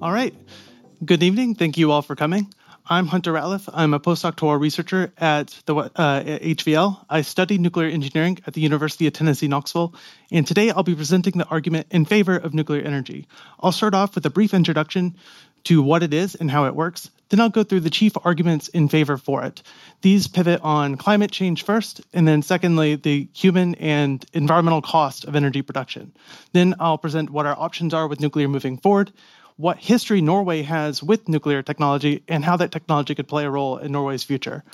All right. Good evening. Thank you all for coming. I'm Hunter Ratliff. I'm a postdoctoral researcher at the uh, HVL. I study nuclear engineering at the University of Tennessee, Knoxville, and today I'll be presenting the argument in favor of nuclear energy. I'll start off with a brief introduction to what it is and how it works. Then I'll go through the chief arguments in favor for it. These pivot on climate change first, and then secondly, the human and environmental cost of energy production. Then I'll present what our options are with nuclear moving forward, what history Norway has with nuclear technology and how that technology could play a role in Norway's future.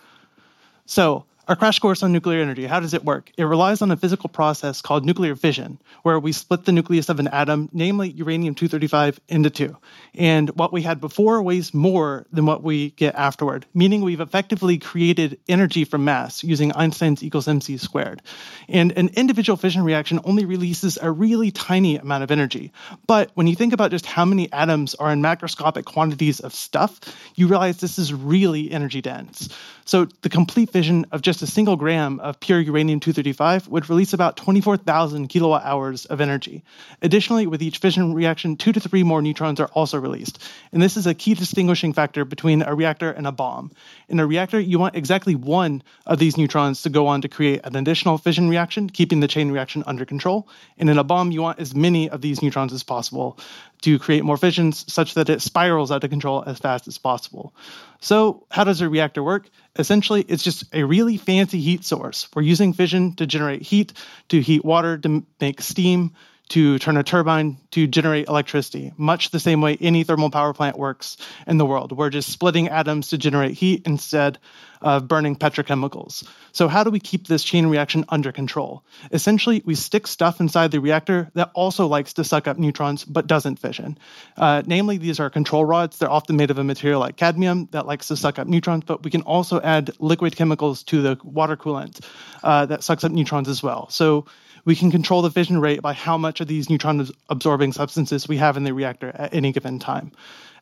So, our crash course on nuclear energy, how does it work? It relies on a physical process called nuclear fission, where we split the nucleus of an atom, namely uranium 235, into two. And what we had before weighs more than what we get afterward, meaning we've effectively created energy from mass using Einstein's equals mc squared. And an individual fission reaction only releases a really tiny amount of energy. But when you think about just how many atoms are in macroscopic quantities of stuff, you realize this is really energy dense. So the complete fission of just just a single gram of pure uranium 235 would release about 24,000 kilowatt hours of energy. Additionally, with each fission reaction, two to three more neutrons are also released. And this is a key distinguishing factor between a reactor and a bomb. In a reactor, you want exactly one of these neutrons to go on to create an additional fission reaction, keeping the chain reaction under control. And in a bomb, you want as many of these neutrons as possible to create more fissions such that it spirals out of control as fast as possible. So, how does a reactor work? Essentially, it's just a really fancy heat source. We're using fission to generate heat, to heat water, to make steam, to turn a turbine to generate electricity, much the same way any thermal power plant works in the world. We're just splitting atoms to generate heat instead of burning petrochemicals. So, how do we keep this chain reaction under control? Essentially, we stick stuff inside the reactor that also likes to suck up neutrons but doesn't fission. Uh, namely, these are control rods. They're often made of a material like cadmium that likes to suck up neutrons, but we can also add liquid chemicals to the water coolant uh, that sucks up neutrons as well. So, we can control the fission rate by how much of these neutron absorbing substances we have in the reactor at any given time.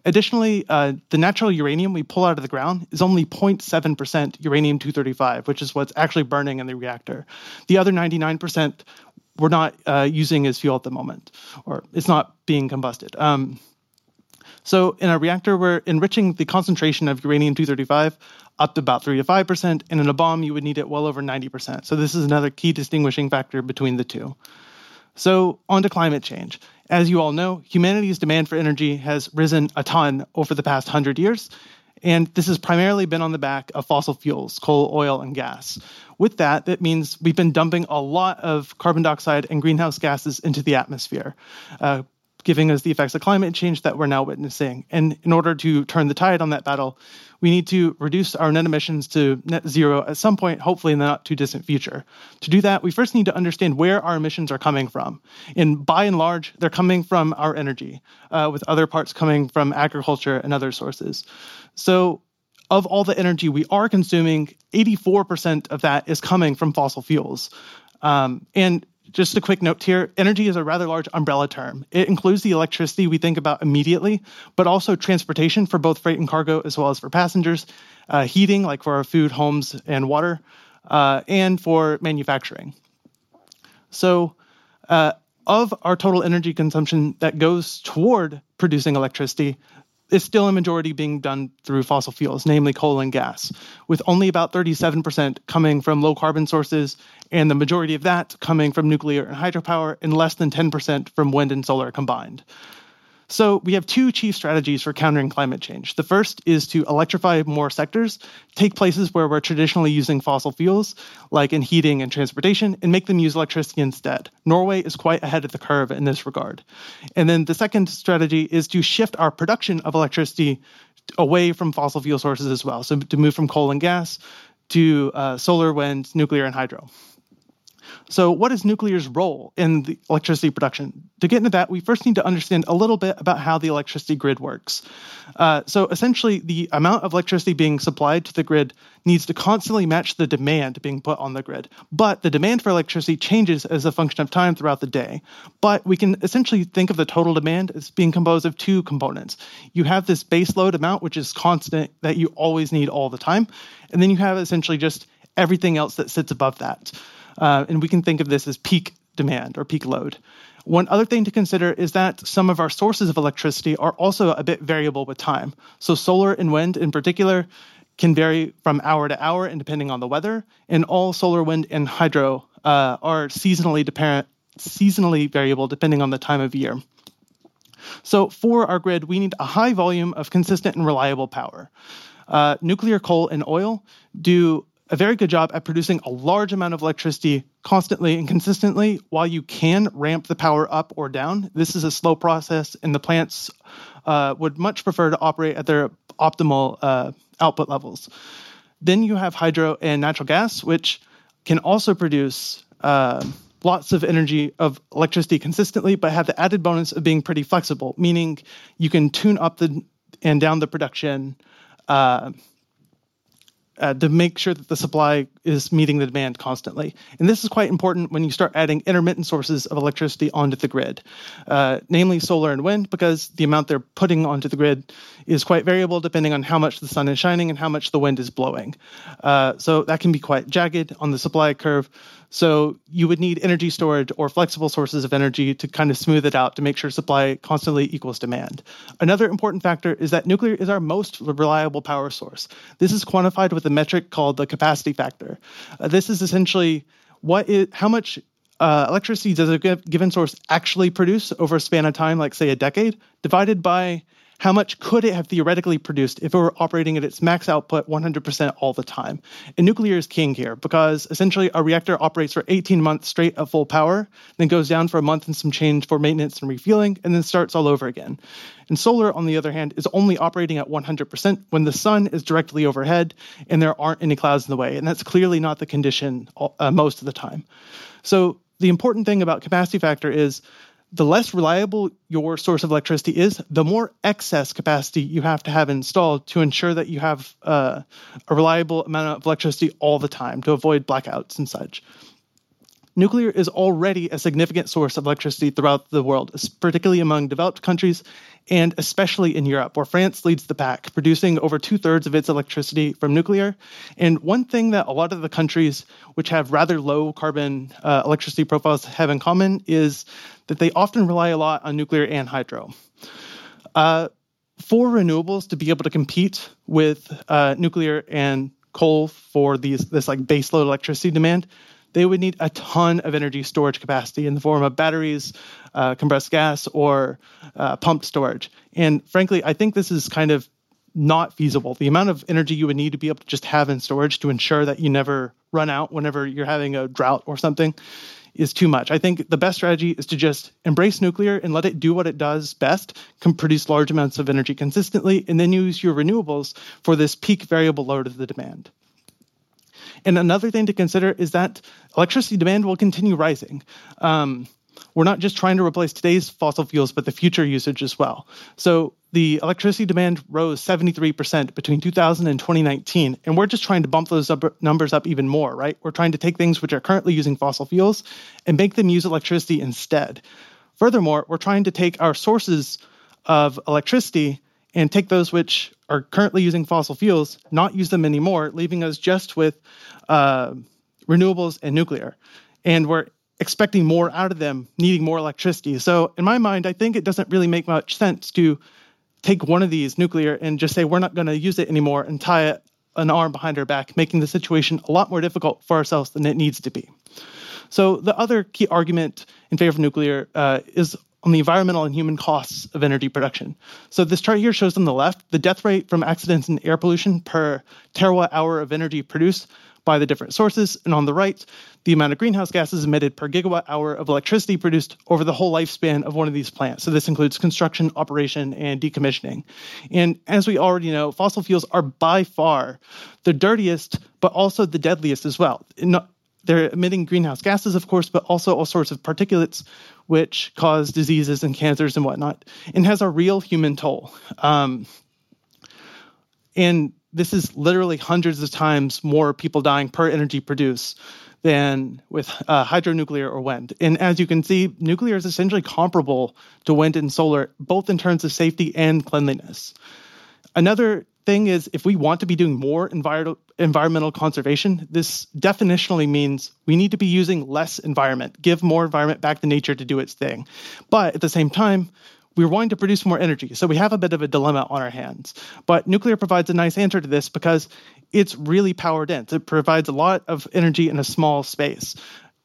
Additionally, uh, the natural uranium we pull out of the ground is only 0.7% uranium 235, which is what's actually burning in the reactor. The other 99% we're not uh, using as fuel at the moment, or it's not being combusted. Um, so in a reactor, we're enriching the concentration of uranium 235 up to about 3 to 5%, and in a bomb, you would need it well over 90%. So this is another key distinguishing factor between the two. So, on to climate change. As you all know, humanity's demand for energy has risen a ton over the past 100 years, and this has primarily been on the back of fossil fuels, coal, oil, and gas. With that, that means we've been dumping a lot of carbon dioxide and greenhouse gases into the atmosphere. Uh, giving us the effects of climate change that we're now witnessing. And in order to turn the tide on that battle, we need to reduce our net emissions to net zero at some point, hopefully in the not too distant future. To do that, we first need to understand where our emissions are coming from. And by and large, they're coming from our energy, uh, with other parts coming from agriculture and other sources. So, of all the energy we are consuming, 84% of that is coming from fossil fuels. Um, and just a quick note here energy is a rather large umbrella term. It includes the electricity we think about immediately, but also transportation for both freight and cargo, as well as for passengers, uh, heating, like for our food, homes, and water, uh, and for manufacturing. So, uh, of our total energy consumption that goes toward producing electricity, is still a majority being done through fossil fuels, namely coal and gas, with only about 37% coming from low carbon sources, and the majority of that coming from nuclear and hydropower, and less than 10% from wind and solar combined. So we have two chief strategies for countering climate change. The first is to electrify more sectors, take places where we're traditionally using fossil fuels, like in heating and transportation, and make them use electricity instead. Norway is quite ahead of the curve in this regard. And then the second strategy is to shift our production of electricity away from fossil fuel sources as well. So to move from coal and gas to uh, solar, wind, nuclear, and hydro. So, what is nuclear's role in the electricity production? To get into that, we first need to understand a little bit about how the electricity grid works. Uh, so, essentially, the amount of electricity being supplied to the grid needs to constantly match the demand being put on the grid. But the demand for electricity changes as a function of time throughout the day. But we can essentially think of the total demand as being composed of two components. You have this base load amount, which is constant, that you always need all the time. And then you have essentially just everything else that sits above that. Uh, and we can think of this as peak demand or peak load. One other thing to consider is that some of our sources of electricity are also a bit variable with time. So, solar and wind in particular can vary from hour to hour and depending on the weather. And all solar, wind, and hydro uh, are seasonally dependent, seasonally variable depending on the time of year. So, for our grid, we need a high volume of consistent and reliable power. Uh, nuclear, coal, and oil do a very good job at producing a large amount of electricity constantly and consistently while you can ramp the power up or down. This is a slow process, and the plants uh, would much prefer to operate at their optimal uh, output levels. Then you have hydro and natural gas, which can also produce uh, lots of energy of electricity consistently, but have the added bonus of being pretty flexible, meaning you can tune up the and down the production uh, to make sure that the supply is meeting the demand constantly. And this is quite important when you start adding intermittent sources of electricity onto the grid, uh, namely solar and wind, because the amount they're putting onto the grid is quite variable depending on how much the sun is shining and how much the wind is blowing. Uh, so that can be quite jagged on the supply curve. So you would need energy storage or flexible sources of energy to kind of smooth it out to make sure supply constantly equals demand. Another important factor is that nuclear is our most reliable power source. This is quantified with a metric called the capacity factor. Uh, this is essentially what is how much uh, electricity does a given source actually produce over a span of time, like say a decade, divided by how much could it have theoretically produced if it were operating at its max output 100% all the time? And nuclear is king here because essentially a reactor operates for 18 months straight at full power, then goes down for a month and some change for maintenance and refueling, and then starts all over again. And solar, on the other hand, is only operating at 100% when the sun is directly overhead and there aren't any clouds in the way. And that's clearly not the condition uh, most of the time. So the important thing about capacity factor is the less reliable your source of electricity is, the more excess capacity you have to have installed to ensure that you have uh, a reliable amount of electricity all the time to avoid blackouts and such. Nuclear is already a significant source of electricity throughout the world, particularly among developed countries and especially in Europe, where France leads the pack, producing over two thirds of its electricity from nuclear. And one thing that a lot of the countries which have rather low carbon uh, electricity profiles have in common is that they often rely a lot on nuclear and hydro. Uh, for renewables to be able to compete with uh, nuclear and coal for these this like baseload electricity demand, they would need a ton of energy storage capacity in the form of batteries, uh, compressed gas, or uh, pumped storage. And frankly, I think this is kind of not feasible. The amount of energy you would need to be able to just have in storage to ensure that you never run out whenever you're having a drought or something is too much. I think the best strategy is to just embrace nuclear and let it do what it does best, can produce large amounts of energy consistently, and then use your renewables for this peak variable load of the demand. And another thing to consider is that electricity demand will continue rising. Um, we're not just trying to replace today's fossil fuels, but the future usage as well. So the electricity demand rose 73% between 2000 and 2019, and we're just trying to bump those up, numbers up even more, right? We're trying to take things which are currently using fossil fuels and make them use electricity instead. Furthermore, we're trying to take our sources of electricity and take those which are currently using fossil fuels, not use them anymore, leaving us just with uh, renewables and nuclear. And we're expecting more out of them, needing more electricity. So, in my mind, I think it doesn't really make much sense to take one of these nuclear and just say we're not going to use it anymore and tie it, an arm behind our back, making the situation a lot more difficult for ourselves than it needs to be. So, the other key argument in favor of nuclear uh, is on the environmental and human costs of energy production. So this chart here shows on the left the death rate from accidents and air pollution per terawatt hour of energy produced by the different sources, and on the right, the amount of greenhouse gases emitted per gigawatt hour of electricity produced over the whole lifespan of one of these plants. So this includes construction, operation, and decommissioning. And as we already know, fossil fuels are by far the dirtiest, but also the deadliest as well. They're emitting greenhouse gases, of course, but also all sorts of particulates, which cause diseases and cancers and whatnot, and has a real human toll. Um, and this is literally hundreds of times more people dying per energy produced than with uh, hydronuclear or wind. And as you can see, nuclear is essentially comparable to wind and solar, both in terms of safety and cleanliness. Another thing is, if we want to be doing more envir- environmental conservation, this definitionally means we need to be using less environment, give more environment back to nature to do its thing. But at the same time, we're wanting to produce more energy. So we have a bit of a dilemma on our hands. But nuclear provides a nice answer to this because it's really power dense. It provides a lot of energy in a small space.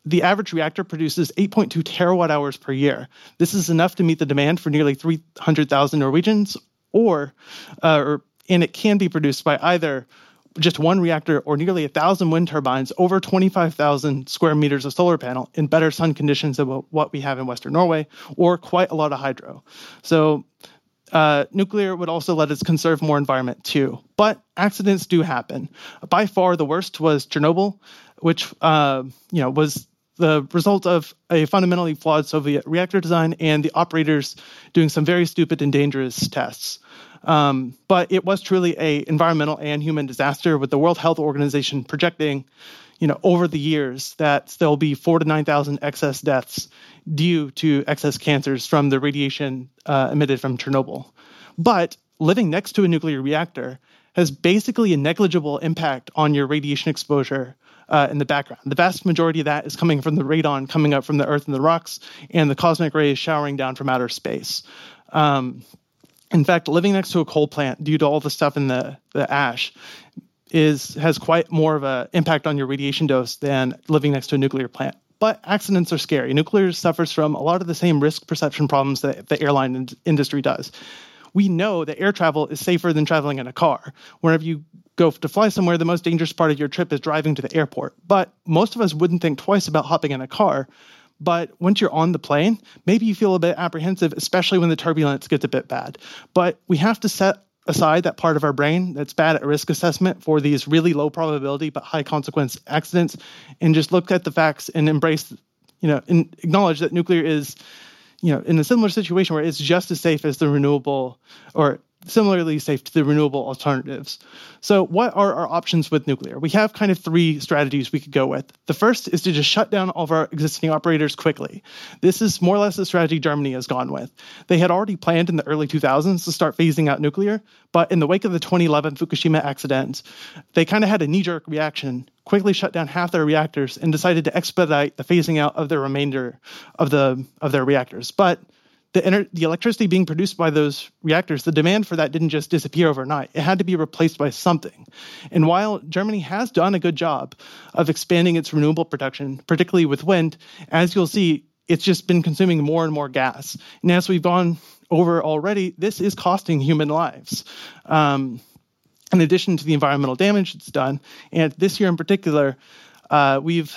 The average reactor produces 8.2 terawatt hours per year. This is enough to meet the demand for nearly 300,000 Norwegians, or, uh, or and it can be produced by either just one reactor or nearly a thousand wind turbines over 25,000 square meters of solar panel in better sun conditions than what we have in Western Norway, or quite a lot of hydro. So uh, nuclear would also let us conserve more environment too. But accidents do happen. By far, the worst was Chernobyl, which uh, you know was the result of a fundamentally flawed Soviet reactor design and the operators doing some very stupid and dangerous tests. Um, but it was truly a environmental and human disaster with the World Health Organization projecting, you know, over the years that there'll be four to 9,000 excess deaths due to excess cancers from the radiation uh, emitted from Chernobyl. But living next to a nuclear reactor has basically a negligible impact on your radiation exposure uh, in the background. The vast majority of that is coming from the radon coming up from the Earth and the rocks, and the cosmic rays showering down from outer space. Um, in fact, living next to a coal plant due to all the stuff in the, the ash is has quite more of an impact on your radiation dose than living next to a nuclear plant. But accidents are scary. Nuclear suffers from a lot of the same risk perception problems that the airline in- industry does. We know that air travel is safer than traveling in a car. Whenever you go to fly somewhere, the most dangerous part of your trip is driving to the airport. But most of us wouldn't think twice about hopping in a car but once you're on the plane, maybe you feel a bit apprehensive, especially when the turbulence gets a bit bad. But we have to set aside that part of our brain that's bad at risk assessment for these really low probability but high consequence accidents and just look at the facts and embrace, you know, and acknowledge that nuclear is, you know, in a similar situation where it's just as safe as the renewable or similarly safe to the renewable alternatives. So, what are our options with nuclear? We have kind of three strategies we could go with. The first is to just shut down all of our existing operators quickly. This is more or less the strategy Germany has gone with. They had already planned in the early 2000s to start phasing out nuclear, but in the wake of the 2011 Fukushima accident, they kind of had a knee jerk reaction, quickly shut down half their reactors, and decided to expedite the phasing out of the remainder of the of their reactors. But the, the electricity being produced by those reactors, the demand for that didn't just disappear overnight. It had to be replaced by something. And while Germany has done a good job of expanding its renewable production, particularly with wind, as you'll see, it's just been consuming more and more gas. And as we've gone over already, this is costing human lives. Um, in addition to the environmental damage it's done, and this year in particular, uh, we've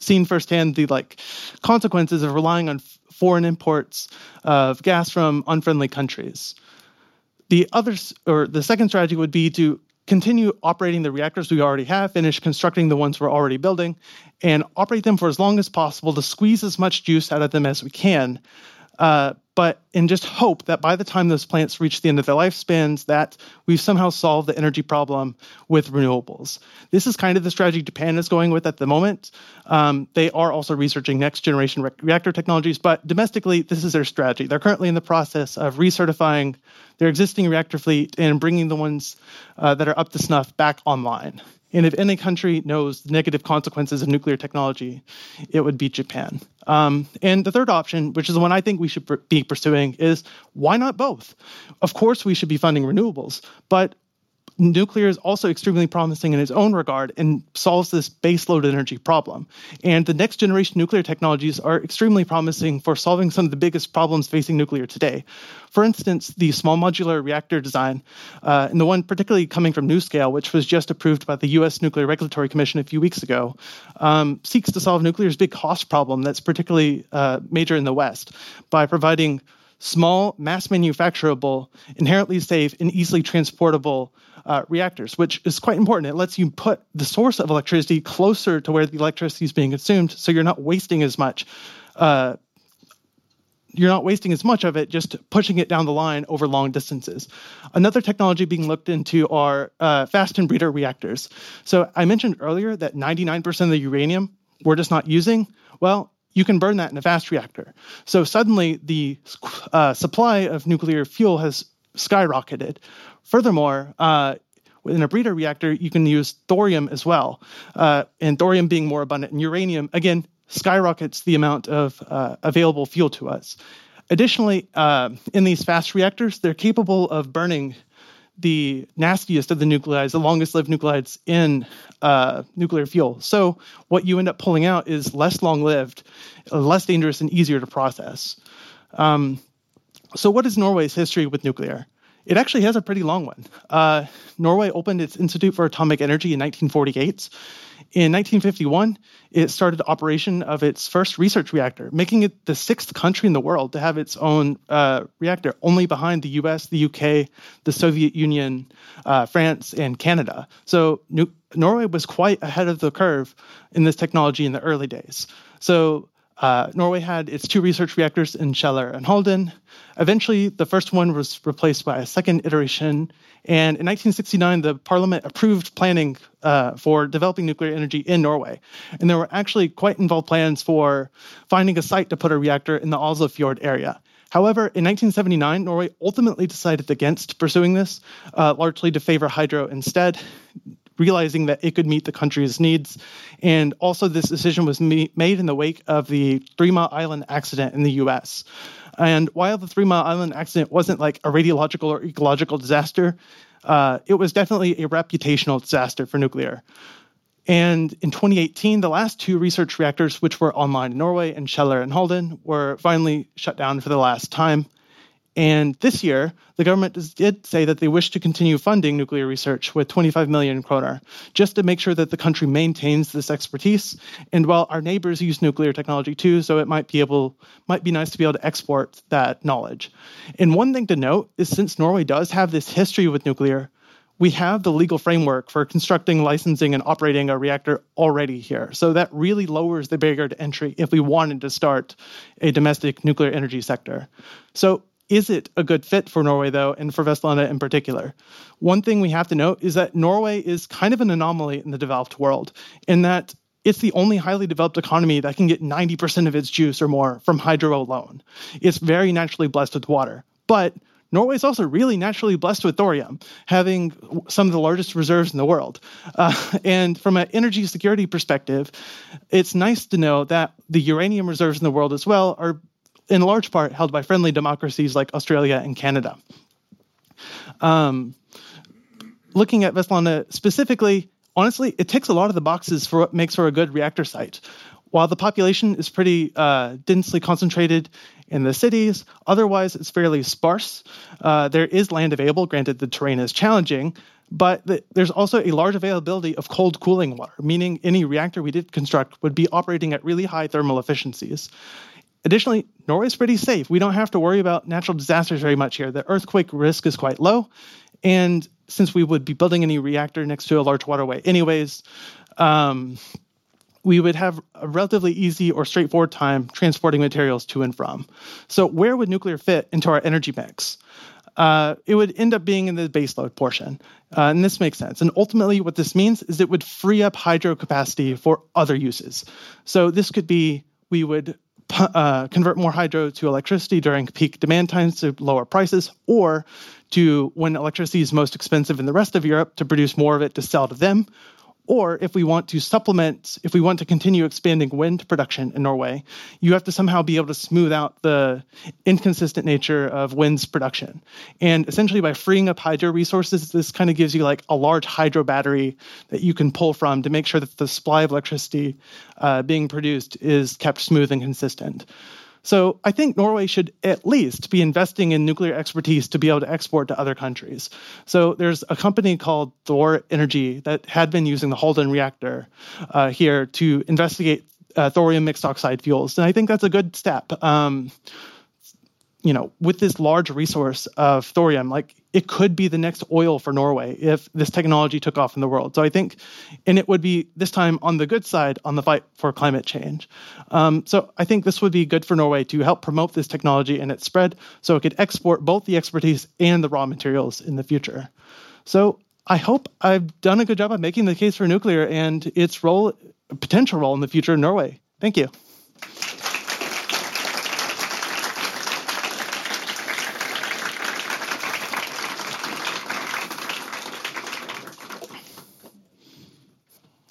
seen firsthand the like consequences of relying on foreign imports of gas from unfriendly countries. The other, or the second strategy would be to continue operating the reactors we already have, finish constructing the ones we're already building, and operate them for as long as possible to squeeze as much juice out of them as we can. Uh, but and just hope that by the time those plants reach the end of their lifespans that we've somehow solved the energy problem with renewables. This is kind of the strategy japan is going with at the moment. Um, they are also researching next generation re- reactor technologies but domestically this is their strategy. They're currently in the process of recertifying their existing reactor fleet and bringing the ones uh, that are up to snuff back online and if any country knows the negative consequences of nuclear technology, it would be Japan. Um, and the third option, which is the one I think we should be pursuing, is why not both? Of course, we should be funding renewables, but nuclear is also extremely promising in its own regard and solves this baseload energy problem. And the next generation nuclear technologies are extremely promising for solving some of the biggest problems facing nuclear today. For instance, the small modular reactor design, uh, and the one particularly coming from NuScale, which was just approved by the U.S. Nuclear Regulatory Commission a few weeks ago, um, seeks to solve nuclear's big cost problem that's particularly uh, major in the West by providing small, mass manufacturable, inherently safe, and easily transportable uh, reactors, which is quite important. It lets you put the source of electricity closer to where the electricity is being consumed, so you're not wasting as much. Uh, you're not wasting as much of it just pushing it down the line over long distances. Another technology being looked into are uh, fast and breeder reactors. So I mentioned earlier that 99% of the uranium we're just not using. Well, you can burn that in a fast reactor. So suddenly the uh, supply of nuclear fuel has skyrocketed furthermore, uh, in a breeder reactor, you can use thorium as well. Uh, and thorium being more abundant than uranium, again, skyrockets the amount of uh, available fuel to us. Additionally, uh, in these fast reactors, they're capable of burning the nastiest of the nuclides, the longest lived nuclides in uh, nuclear fuel. So, what you end up pulling out is less long lived, less dangerous, and easier to process. Um, so, what is Norway's history with nuclear? It actually has a pretty long one. Uh, Norway opened its Institute for Atomic Energy in 1948. In 1951, it started operation of its first research reactor, making it the sixth country in the world to have its own uh, reactor, only behind the US, the UK, the Soviet Union, uh, France, and Canada. So New- Norway was quite ahead of the curve in this technology in the early days. So uh, Norway had its two research reactors in Kjeller and Halden. Eventually, the first one was replaced by a second iteration. And in 1969, the parliament approved planning uh, for developing nuclear energy in Norway. And there were actually quite involved plans for finding a site to put a reactor in the Oslofjord area. However, in 1979, Norway ultimately decided against pursuing this, uh, largely to favor hydro instead realizing that it could meet the country's needs. And also, this decision was made in the wake of the Three Mile Island accident in the US. And while the Three Mile Island accident wasn't like a radiological or ecological disaster, uh, it was definitely a reputational disaster for nuclear. And in 2018, the last two research reactors, which were online in Norway and Kjeller and Halden, were finally shut down for the last time. And this year, the government did say that they wish to continue funding nuclear research with 25 million kroner, just to make sure that the country maintains this expertise. And while our neighbors use nuclear technology too, so it might be able might be nice to be able to export that knowledge. And one thing to note is since Norway does have this history with nuclear, we have the legal framework for constructing, licensing, and operating a reactor already here. So that really lowers the barrier to entry if we wanted to start a domestic nuclear energy sector. So is it a good fit for Norway, though, and for Vestlandet in particular? One thing we have to note is that Norway is kind of an anomaly in the developed world, in that it's the only highly developed economy that can get 90% of its juice or more from hydro alone. It's very naturally blessed with water. But Norway is also really naturally blessed with thorium, having some of the largest reserves in the world. Uh, and from an energy security perspective, it's nice to know that the uranium reserves in the world as well are in large part held by friendly democracies like Australia and Canada. Um, looking at Vestlandet specifically, honestly, it ticks a lot of the boxes for what makes for a good reactor site. While the population is pretty uh, densely concentrated in the cities, otherwise it's fairly sparse. Uh, there is land available, granted the terrain is challenging, but the, there's also a large availability of cold cooling water, meaning any reactor we did construct would be operating at really high thermal efficiencies. Additionally, Norway is pretty safe. We don't have to worry about natural disasters very much here. The earthquake risk is quite low. And since we would be building a new reactor next to a large waterway, anyways, um, we would have a relatively easy or straightforward time transporting materials to and from. So, where would nuclear fit into our energy mix? Uh, it would end up being in the baseload portion. Uh, and this makes sense. And ultimately, what this means is it would free up hydro capacity for other uses. So, this could be we would uh, convert more hydro to electricity during peak demand times to lower prices, or to when electricity is most expensive in the rest of Europe to produce more of it to sell to them, or if we want to supplement, if we want to continue expanding wind production in Norway, you have to somehow be able to smooth out the inconsistent nature of wind's production. And essentially, by freeing up hydro resources, this kind of gives you like a large hydro battery that you can pull from to make sure that the supply of electricity uh, being produced is kept smooth and consistent. So I think Norway should at least be investing in nuclear expertise to be able to export to other countries. So there's a company called Thor Energy that had been using the Halden reactor uh, here to investigate uh, thorium mixed oxide fuels, and I think that's a good step. Um, you know, with this large resource of thorium, like it could be the next oil for Norway if this technology took off in the world. So I think, and it would be this time on the good side on the fight for climate change. Um, so I think this would be good for Norway to help promote this technology and its spread so it could export both the expertise and the raw materials in the future. So I hope I've done a good job of making the case for nuclear and its role, potential role in the future in Norway. Thank you.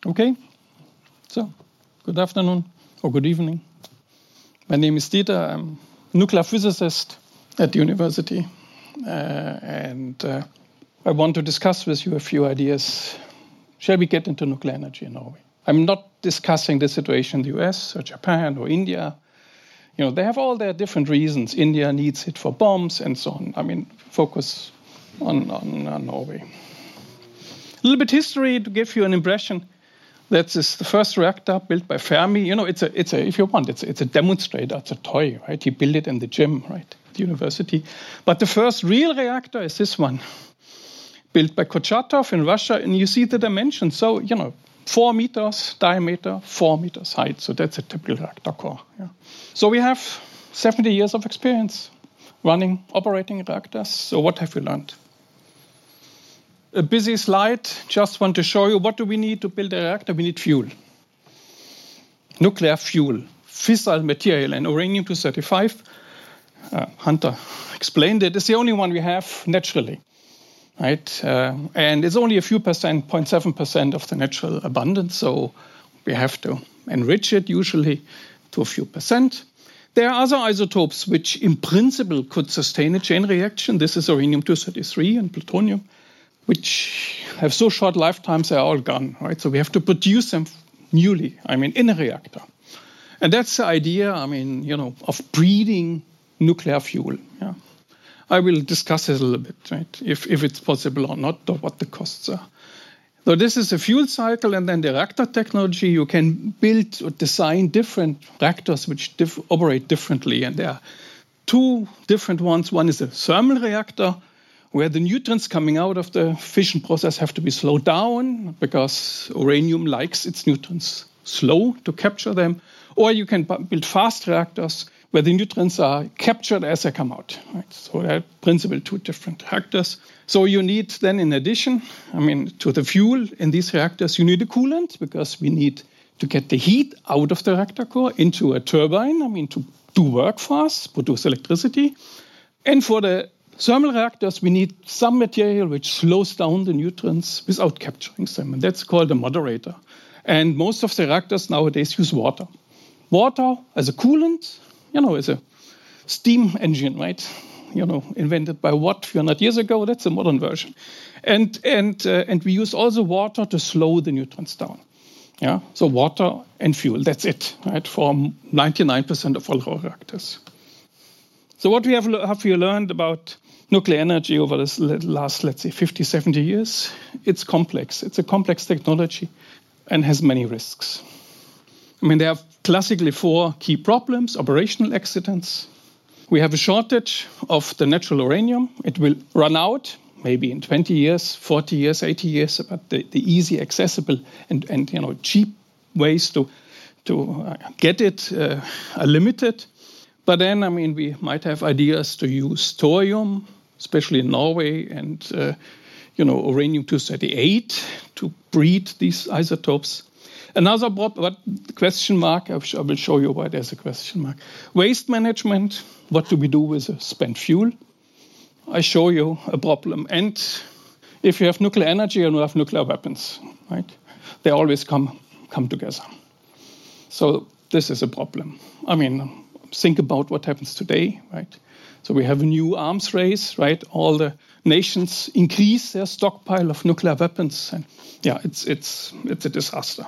Okay? So, good afternoon or good evening. My name is Dieter. I'm a nuclear physicist at the university. Uh, and uh, I want to discuss with you a few ideas. Shall we get into nuclear energy in Norway? I'm not discussing the situation in the US or Japan or India. You know, they have all their different reasons. India needs it for bombs and so on. I mean, focus on, on, on Norway. A little bit history to give you an impression. That's the first reactor built by Fermi. You know, it's a, it's a, if you want, it's a, it's a demonstrator, it's a toy, right? He built it in the gym, right, the university. But the first real reactor is this one, built by Kurchatov in Russia, and you see the dimensions. So, you know, four meters diameter, four meters height. So that's a typical reactor core. Yeah. So we have 70 years of experience running, operating reactors. So what have we learned? A busy slide. Just want to show you what do we need to build a reactor? We need fuel. Nuclear fuel, fissile material, and uranium-235. Uh, Hunter explained it. It's the only one we have naturally, right? Uh, and it's only a few percent, 0.7 percent of the natural abundance. So we have to enrich it usually to a few percent. There are other isotopes which, in principle, could sustain a chain reaction. This is uranium-233 and plutonium which have so short lifetimes, they're all gone, right? So we have to produce them newly, I mean, in a reactor. And that's the idea, I mean, you know, of breeding nuclear fuel. Yeah. I will discuss it a little bit, right? If, if it's possible or not, or what the costs are. So this is a fuel cycle, and then the reactor technology. You can build or design different reactors which diff operate differently, and there are two different ones. One is a thermal reactor, where the neutrons coming out of the fission process have to be slowed down because uranium likes its neutrons slow to capture them. Or you can build fast reactors where the neutrons are captured as they come out. Right? So they're principally two different reactors. So you need then, in addition, I mean, to the fuel in these reactors, you need a coolant because we need to get the heat out of the reactor core into a turbine. I mean, to do work fast, produce electricity. And for the thermal reactors, we need some material which slows down the neutrons without capturing them, and that's called a moderator. And most of the reactors nowadays use water. Water as a coolant, you know, as a steam engine, right? You know, invented by Watt 300 years ago. That's a modern version. And, and, uh, and we use also water to slow the neutrons down. Yeah, so water and fuel, that's it, right, for 99% of all reactors. So what we have, have we learned about nuclear energy over the last, let's say, 50, 70 years, it's complex. It's a complex technology and has many risks. I mean, there are classically four key problems operational accidents. We have a shortage of the natural uranium. It will run out maybe in 20 years, 40 years, 80 years, but the, the easy, accessible, and, and you know, cheap ways to, to uh, get it uh, are limited. But then, I mean, we might have ideas to use thorium, especially in Norway, and uh, you know uranium-238 to breed these isotopes. Another what, question mark, I will show you why there's a question mark. Waste management, what do we do with spent fuel? I show you a problem. And if you have nuclear energy and you have nuclear weapons, right? They always come, come together. So this is a problem. I mean, think about what happens today, right? So we have a new arms race, right? All the nations increase their stockpile of nuclear weapons, and yeah, it's it's it's a disaster.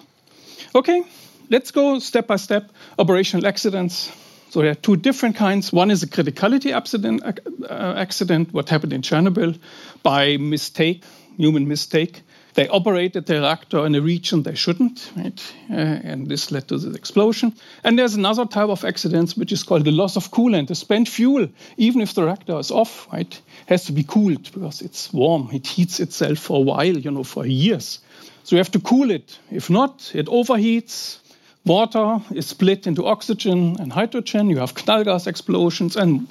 Okay, let's go step by step. Operational accidents. So there are two different kinds. One is a criticality accident, uh, accident, what happened in Chernobyl by mistake, human mistake. They operated the reactor in a region they shouldn't, right? Uh, and this led to the explosion. And there's another type of accidents which is called the loss of coolant. The spent fuel, even if the reactor is off, right, has to be cooled because it's warm. It heats itself for a while, you know, for years. So you have to cool it. If not, it overheats. Water is split into oxygen and hydrogen. You have knallgas explosions, and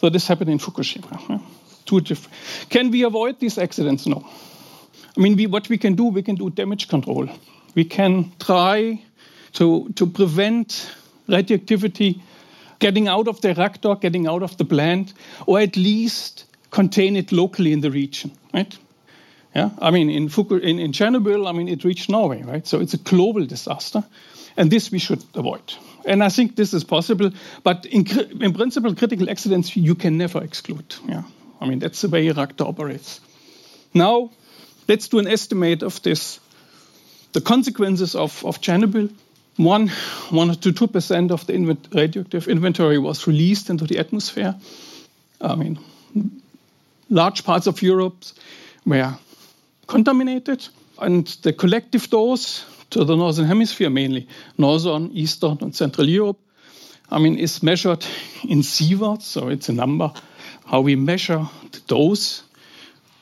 so this happened in Fukushima. Two different. Can we avoid these accidents? No. I mean, we, what we can do, we can do damage control. We can try to, to prevent radioactivity getting out of the reactor, getting out of the plant, or at least contain it locally in the region, right? Yeah, I mean, in, Fuku- in, in Chernobyl, I mean, it reached Norway, right? So it's a global disaster. And this we should avoid. And I think this is possible. But in, in principle, critical accidents you can never exclude. Yeah, I mean, that's the way reactor operates. Now, let's do an estimate of this, the consequences of, of Chernobyl. One, one to two percent of the invent- radioactive inventory was released into the atmosphere. I mean, large parts of Europe were contaminated, and the collective dose to the northern hemisphere mainly, northern, eastern, and central Europe, I mean, is measured in sieverts, so it's a number how we measure the dose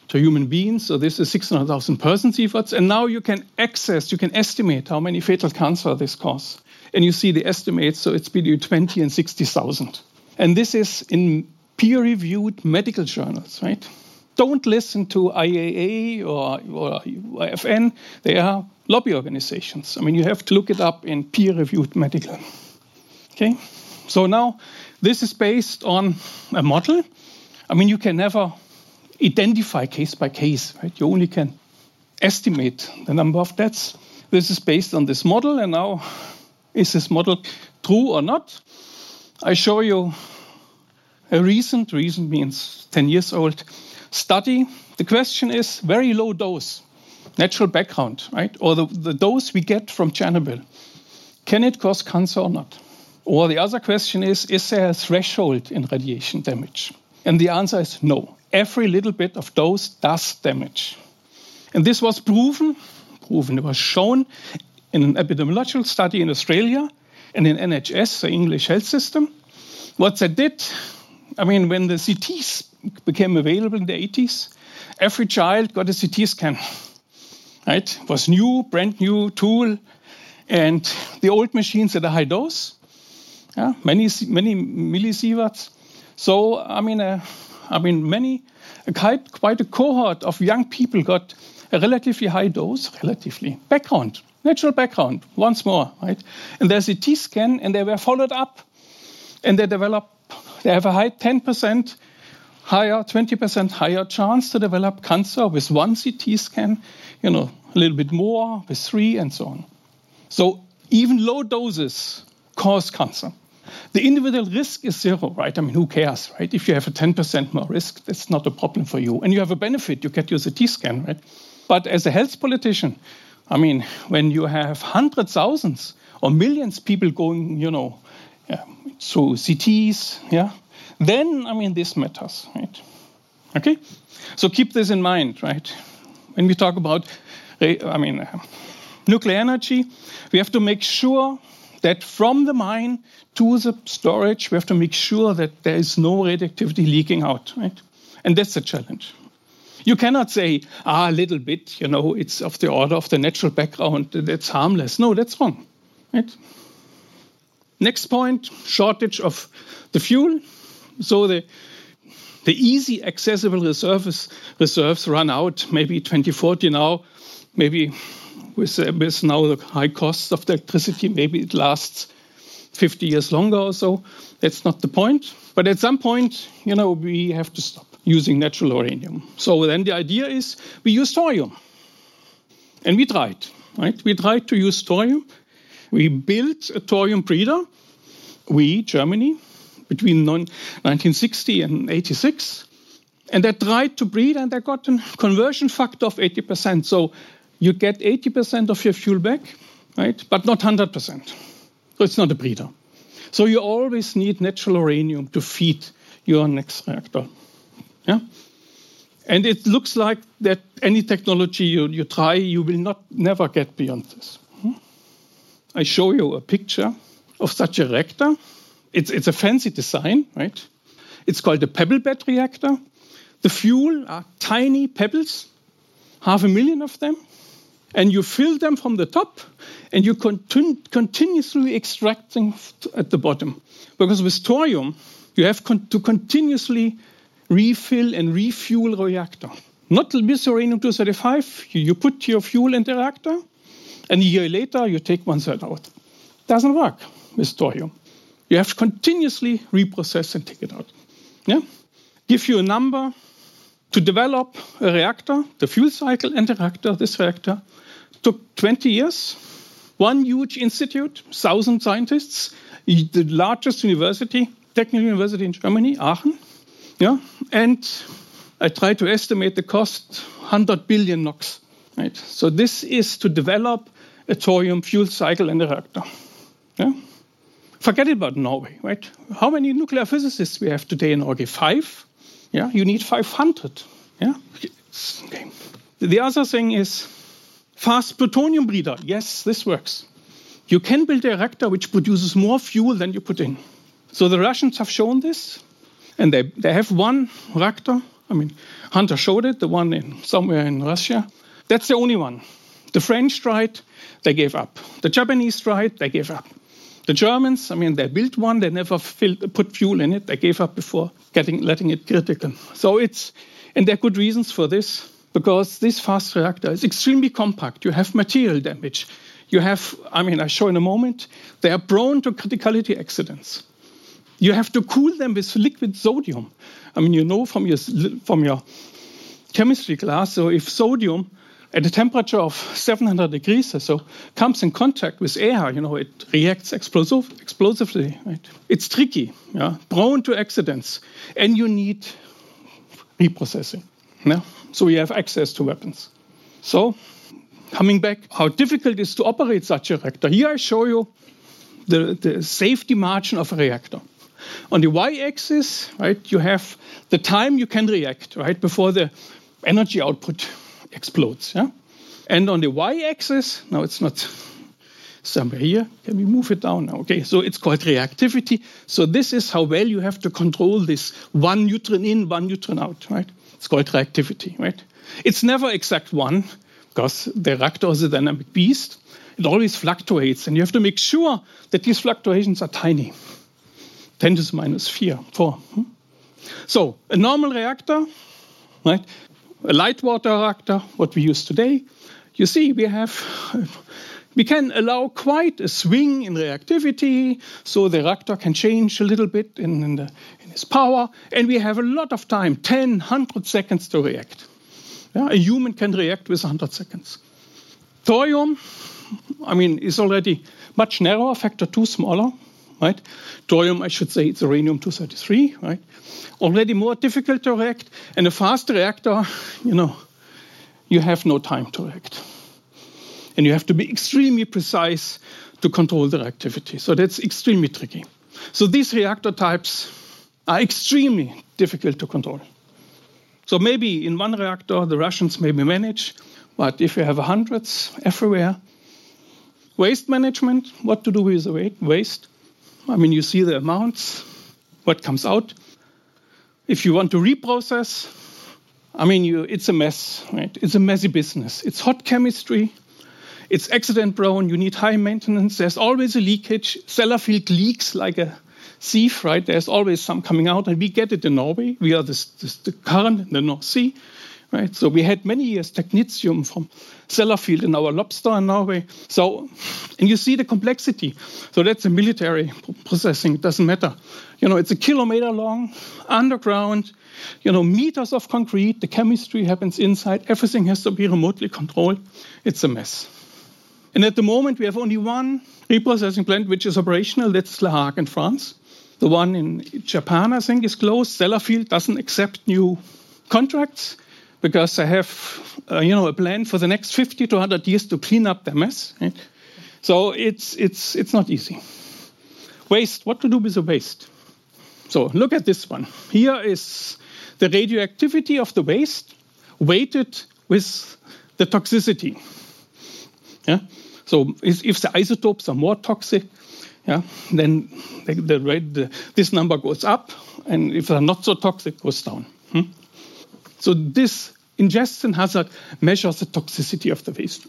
to human beings. So this is 600,000 person sieverts, and now you can access, you can estimate how many fatal cancer this causes, and you see the estimates. So it's between 20 and 60,000, and this is in peer-reviewed medical journals, right? Don't listen to IAA or, or FN. They are lobby organizations. I mean, you have to look it up in peer-reviewed medical. Okay, so now this is based on a model. I mean, you can never identify case by case, right? You only can estimate the number of deaths. This is based on this model, and now is this model true or not? I show you a recent, recent means 10 years old study. The question is very low dose, natural background, right? Or the, the dose we get from Chernobyl. Can it cause cancer or not? Or the other question is Is there a threshold in radiation damage? And the answer is no. Every little bit of dose does damage. And this was proven, proven, it was shown in an epidemiological study in Australia and in NHS, the English health system. What they did, I mean, when the CTs became available in the 80s, every child got a CT scan. Right? It was new, brand new tool, and the old machines at a high dose, yeah, many many millisieverts. So I mean, uh, I mean, many quite quite a cohort of young people got a relatively high dose, relatively background, natural background. Once more, right? And there's a T scan, and they were followed up, and they develop. They have a high 10% higher, 20% higher chance to develop cancer with one CT scan, you know, a little bit more with three, and so on. So even low doses cause cancer. The individual risk is zero, right? I mean, who cares, right? If you have a 10% more risk, that's not a problem for you. And you have a benefit, you get your CT scan, right? But as a health politician, I mean, when you have hundreds, thousands, or millions people going, you know, yeah, through CTs, yeah, then, I mean, this matters, right? Okay? So keep this in mind, right? When we talk about, I mean, uh, nuclear energy, we have to make sure that from the mine to the storage, we have to make sure that there is no radioactivity leaking out, right? And that's a challenge. You cannot say, ah, a little bit, you know, it's of the order of the natural background, that's harmless. No, that's wrong, right? Next point shortage of the fuel. So the the easy accessible reserves reserves run out maybe 2040 now, maybe with, with now the high costs of electricity, maybe it lasts 50 years longer or so. That's not the point. But at some point, you know, we have to stop using natural uranium. So then the idea is we use thorium. And we tried, right? We tried to use thorium. We built a thorium breeder. We, Germany, between 1960 and 86. And they tried to breed and they got a conversion factor of 80%. So you get 80% of your fuel back, right? But not 100%. So it's not a breeder. So you always need natural uranium to feed your next reactor. Yeah? And it looks like that any technology you, you try, you will not never get beyond this. Hmm? I show you a picture of such a reactor. It's, it's a fancy design, right? It's called a pebble bed reactor. The fuel are tiny pebbles, half a million of them, and you fill them from the top, and you continu continuously extracting at the bottom. Because with thorium, you have con to continuously refill and refuel reactor. Not with uranium-235, you, you put your fuel in the reactor, and a year later you take one third out. Doesn't work with thorium. You have to continuously reprocess and take it out. Yeah? Give you a number To develop a reactor, the fuel cycle and the reactor, this reactor, took 20 years. One huge institute, 1,000 scientists, the largest university, technical university in Germany, Aachen. Yeah, and I try to estimate the cost 100 billion NOK. Right? So this is to develop a thorium fuel cycle and a reactor. Yeah? Forget about Norway, right? How many nuclear physicists we have today in Norway? Five. Yeah, you need 500. Yeah. Okay. The other thing is fast plutonium breeder. Yes, this works. You can build a reactor which produces more fuel than you put in. So the Russians have shown this, and they, they have one reactor. I mean, Hunter showed it, the one in somewhere in Russia. That's the only one. The French tried, they gave up. The Japanese tried, they gave up. The Germans, I mean, they built one, they never filled, put fuel in it, they gave up before getting, letting it critical. So it's, and there are good reasons for this, because this fast reactor is extremely compact. You have material damage. You have, I mean, I show in a moment, they are prone to criticality accidents. You have to cool them with liquid sodium. I mean, you know from your, from your chemistry class, so if sodium at a temperature of 700 degrees or so comes in contact with air, you know, it reacts explosive, explosively. Right? It's tricky, yeah? prone to accidents, and you need reprocessing. Yeah? So we have access to weapons. So, coming back, how difficult it is to operate such a reactor. Here I show you the, the safety margin of a reactor. On the y-axis, right, you have the time you can react, right, before the energy output explodes. Yeah? And on the y-axis, now it's not somewhere here. Can we move it down now? Okay, so it's called reactivity. So this is how well you have to control this one neutron in, one neutron out, right? It's called reactivity, right? It's never exact one because the reactor is a dynamic beast. It always fluctuates, and you have to make sure that these fluctuations are tiny. 10 to the minus 4. 4. Hmm? So, a normal reactor, right? a light water reactor, what we use today, you see we have we can allow quite a swing in reactivity, so the reactor can change a little bit in, in, the, in its power, and we have a lot of time 10, 100 seconds to react. Yeah, a human can react with 100 seconds. Thorium, I mean, is already much narrower, factor two smaller, right? Thorium, I should say, it's uranium 233, right? Already more difficult to react, and a fast reactor, you know, you have no time to react. And you have to be extremely precise to control the reactivity. So that's extremely tricky. So these reactor types are extremely difficult to control. So maybe in one reactor the Russians maybe manage, but if you have hundreds everywhere, waste management, what to do with the waste? I mean, you see the amounts, what comes out. If you want to reprocess, I mean, you, it's a mess, right? It's a messy business. It's hot chemistry. It's accident prone. You need high maintenance. There's always a leakage. Sellafield leaks like a sieve, right? There's always some coming out, and we get it in Norway. We are this, this, the current in the North Sea. Right? So we had many years technetium from Sellafield in our lobster in Norway. So, and you see the complexity. So that's a military processing. It doesn't matter. You know, it's a kilometer long, underground. You know, meters of concrete. The chemistry happens inside. Everything has to be remotely controlled. It's a mess. And at the moment, we have only one reprocessing plant which is operational. That's La Hague in France. The one in Japan, I think, is closed. Sellafield doesn't accept new contracts because they have, uh, you know, a plan for the next 50 to 100 years to clean up the mess. Right? So it's, it's, it's not easy. Waste, what to do with the waste? So look at this one. Here is the radioactivity of the waste weighted with the toxicity. Yeah? So if, if the isotopes are more toxic, yeah, then the, the, the, this number goes up, and if they're not so toxic, goes down. Hmm? So this ingestion hazard measures the toxicity of the waste.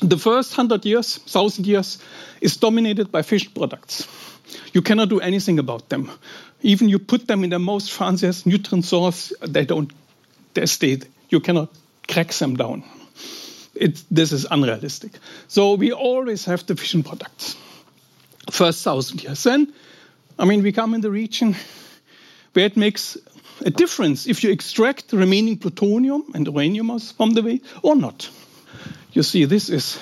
The first 100 years, 1000 years, is dominated by fission products. You cannot do anything about them. Even you put them in the most fanciest neutron source, they don't, they stay. You cannot crack them down. It, this is unrealistic. So we always have the fission products. First thousand years. Then, I mean, we come in the region where it makes a difference if you extract the remaining plutonium and uranium from the waste or not. You see, this is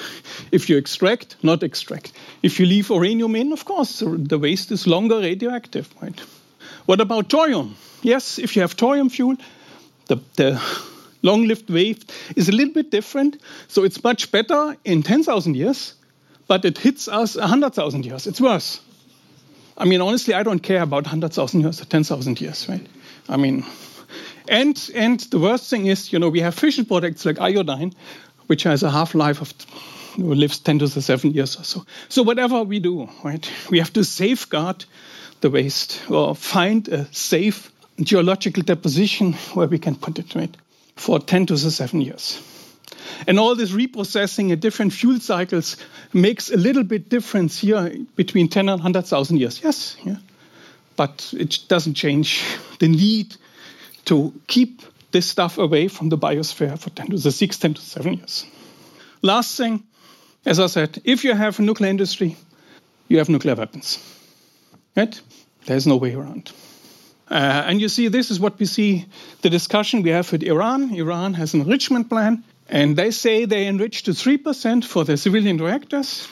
if you extract, not extract. If you leave uranium in, of course, the waste is longer radioactive, right? What about thorium? Yes, if you have thorium fuel, the, the long-lived wave is a little bit different. So it's much better in 10,000 years, but it hits us 100,000 years. It's worse. I mean, honestly, I don't care about 100,000 years or 10,000 years, right? I mean, and and the worst thing is, you know, we have fission products like iodine, which has a half-life of you know, lives 10 to the 7 years or so. So whatever we do, right, we have to safeguard the waste or find a safe geological deposition where we can put it, right, for 10 to the 7 years. And all this reprocessing at different fuel cycles makes a little bit difference here between 10 and 100,000 years. Yes, yeah. But it doesn't change the need to keep this stuff away from the biosphere for 10 to the 6, 10 to 7 years. Last thing, as I said, if you have a nuclear industry, you have nuclear weapons. Right? There's no way around. Uh, and you see, this is what we see the discussion we have with Iran. Iran has an enrichment plan, and they say they enrich to 3% for the civilian reactors.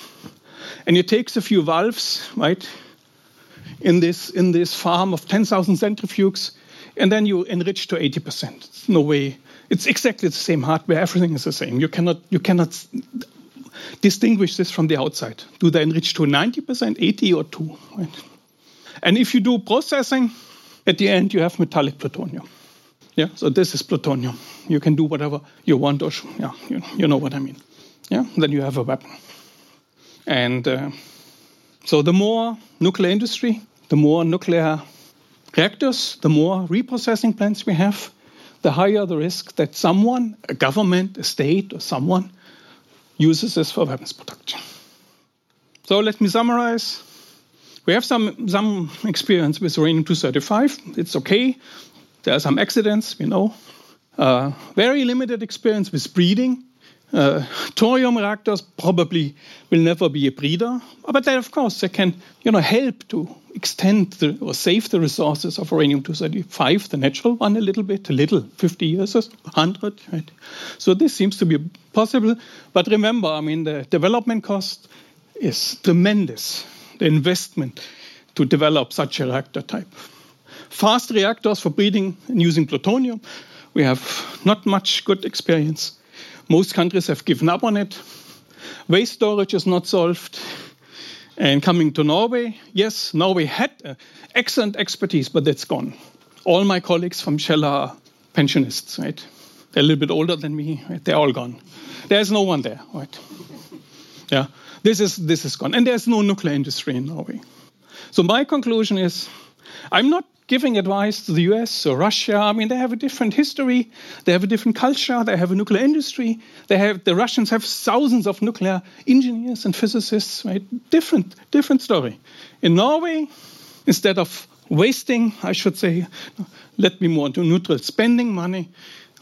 And it takes a few valves, right, in this, in this farm of 10,000 centrifuges, and then you enrich to 80%. It's no way. It's exactly the same hardware. Everything is the same. You cannot, you cannot distinguish this from the outside. Do they enrich to 90%, 80, or 2? Right? And if you do processing, at the end you have metallic plutonium. Yeah, so this is plutonium. You can do whatever you want, or yeah, you, you know what I mean. Yeah, then you have a weapon. And uh, so the more nuclear industry, the more nuclear reactors, the more reprocessing plants we have, the higher the risk that someone, a government, a state, or someone, uses this for weapons production. So let me summarize. We have some, some experience with uranium 235. It's okay. There are some accidents, we know. Uh, very limited experience with breeding. Uh, thorium reactors probably will never be a breeder, but they, of course, they can, you know, help to extend the, or save the resources of uranium-235, the natural one, a little bit, a little, 50 years or 100. Right? So this seems to be possible. But remember, I mean, the development cost is tremendous. The investment to develop such a reactor type fast reactors for breeding and using plutonium. We have not much good experience. Most countries have given up on it. Waste storage is not solved. And coming to Norway, yes, Norway had excellent expertise, but that's gone. All my colleagues from Kjeller are pensionists, right? They're a little bit older than me. Right? They're all gone. There's no one there, right? Yeah, this is this is gone, and there's no nuclear industry in Norway. So my conclusion is, I'm not giving advice to the US or Russia. I mean, they have a different history, they have a different culture, they have a nuclear industry. They have the Russians have thousands of nuclear engineers and physicists. Right? Different, different story. In Norway, instead of wasting, I should say, let me more neutral, spending money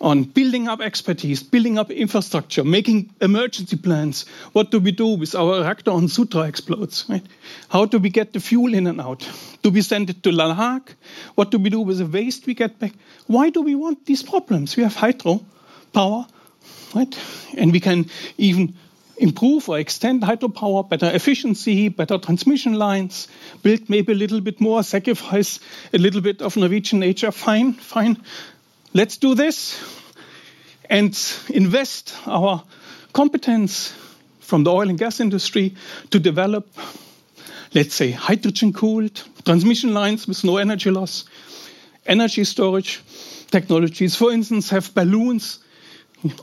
on building up expertise, building up infrastructure, making emergency plans. What do we do with our reactor on Sotra explodes? Right? How do we get the fuel in and out? Do we send it to La Hague? What do we do with the waste we get back? Why do we want these problems? We have hydro power, right? And we can even improve or extend hydropower, better efficiency, better transmission lines, build maybe a little bit more, sacrifice a little bit of Norwegian nature. Fine, fine. Let's do this and invest our competence from the oil and gas industry to develop, let's say, hydrogen cooled transmission lines with no energy loss, energy storage technologies. For instance, have balloons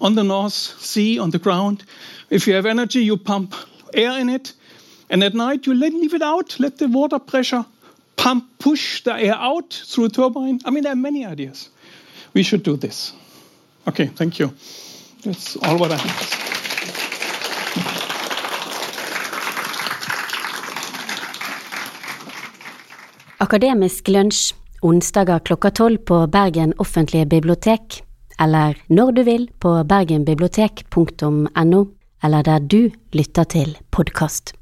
on the North Sea, on the ground. If you have energy, you pump air in it, and at night you leave it out, let the water pressure pump, push the air out through a turbine. I mean, there are many ideas we should do this. Okay, thank you. That's all what I have. Akademisk lunsj onsdager klokka tolv på Bergen offentlige bibliotek, eller når du vil på bergenbibliotek.no, eller der du lytter til podkast.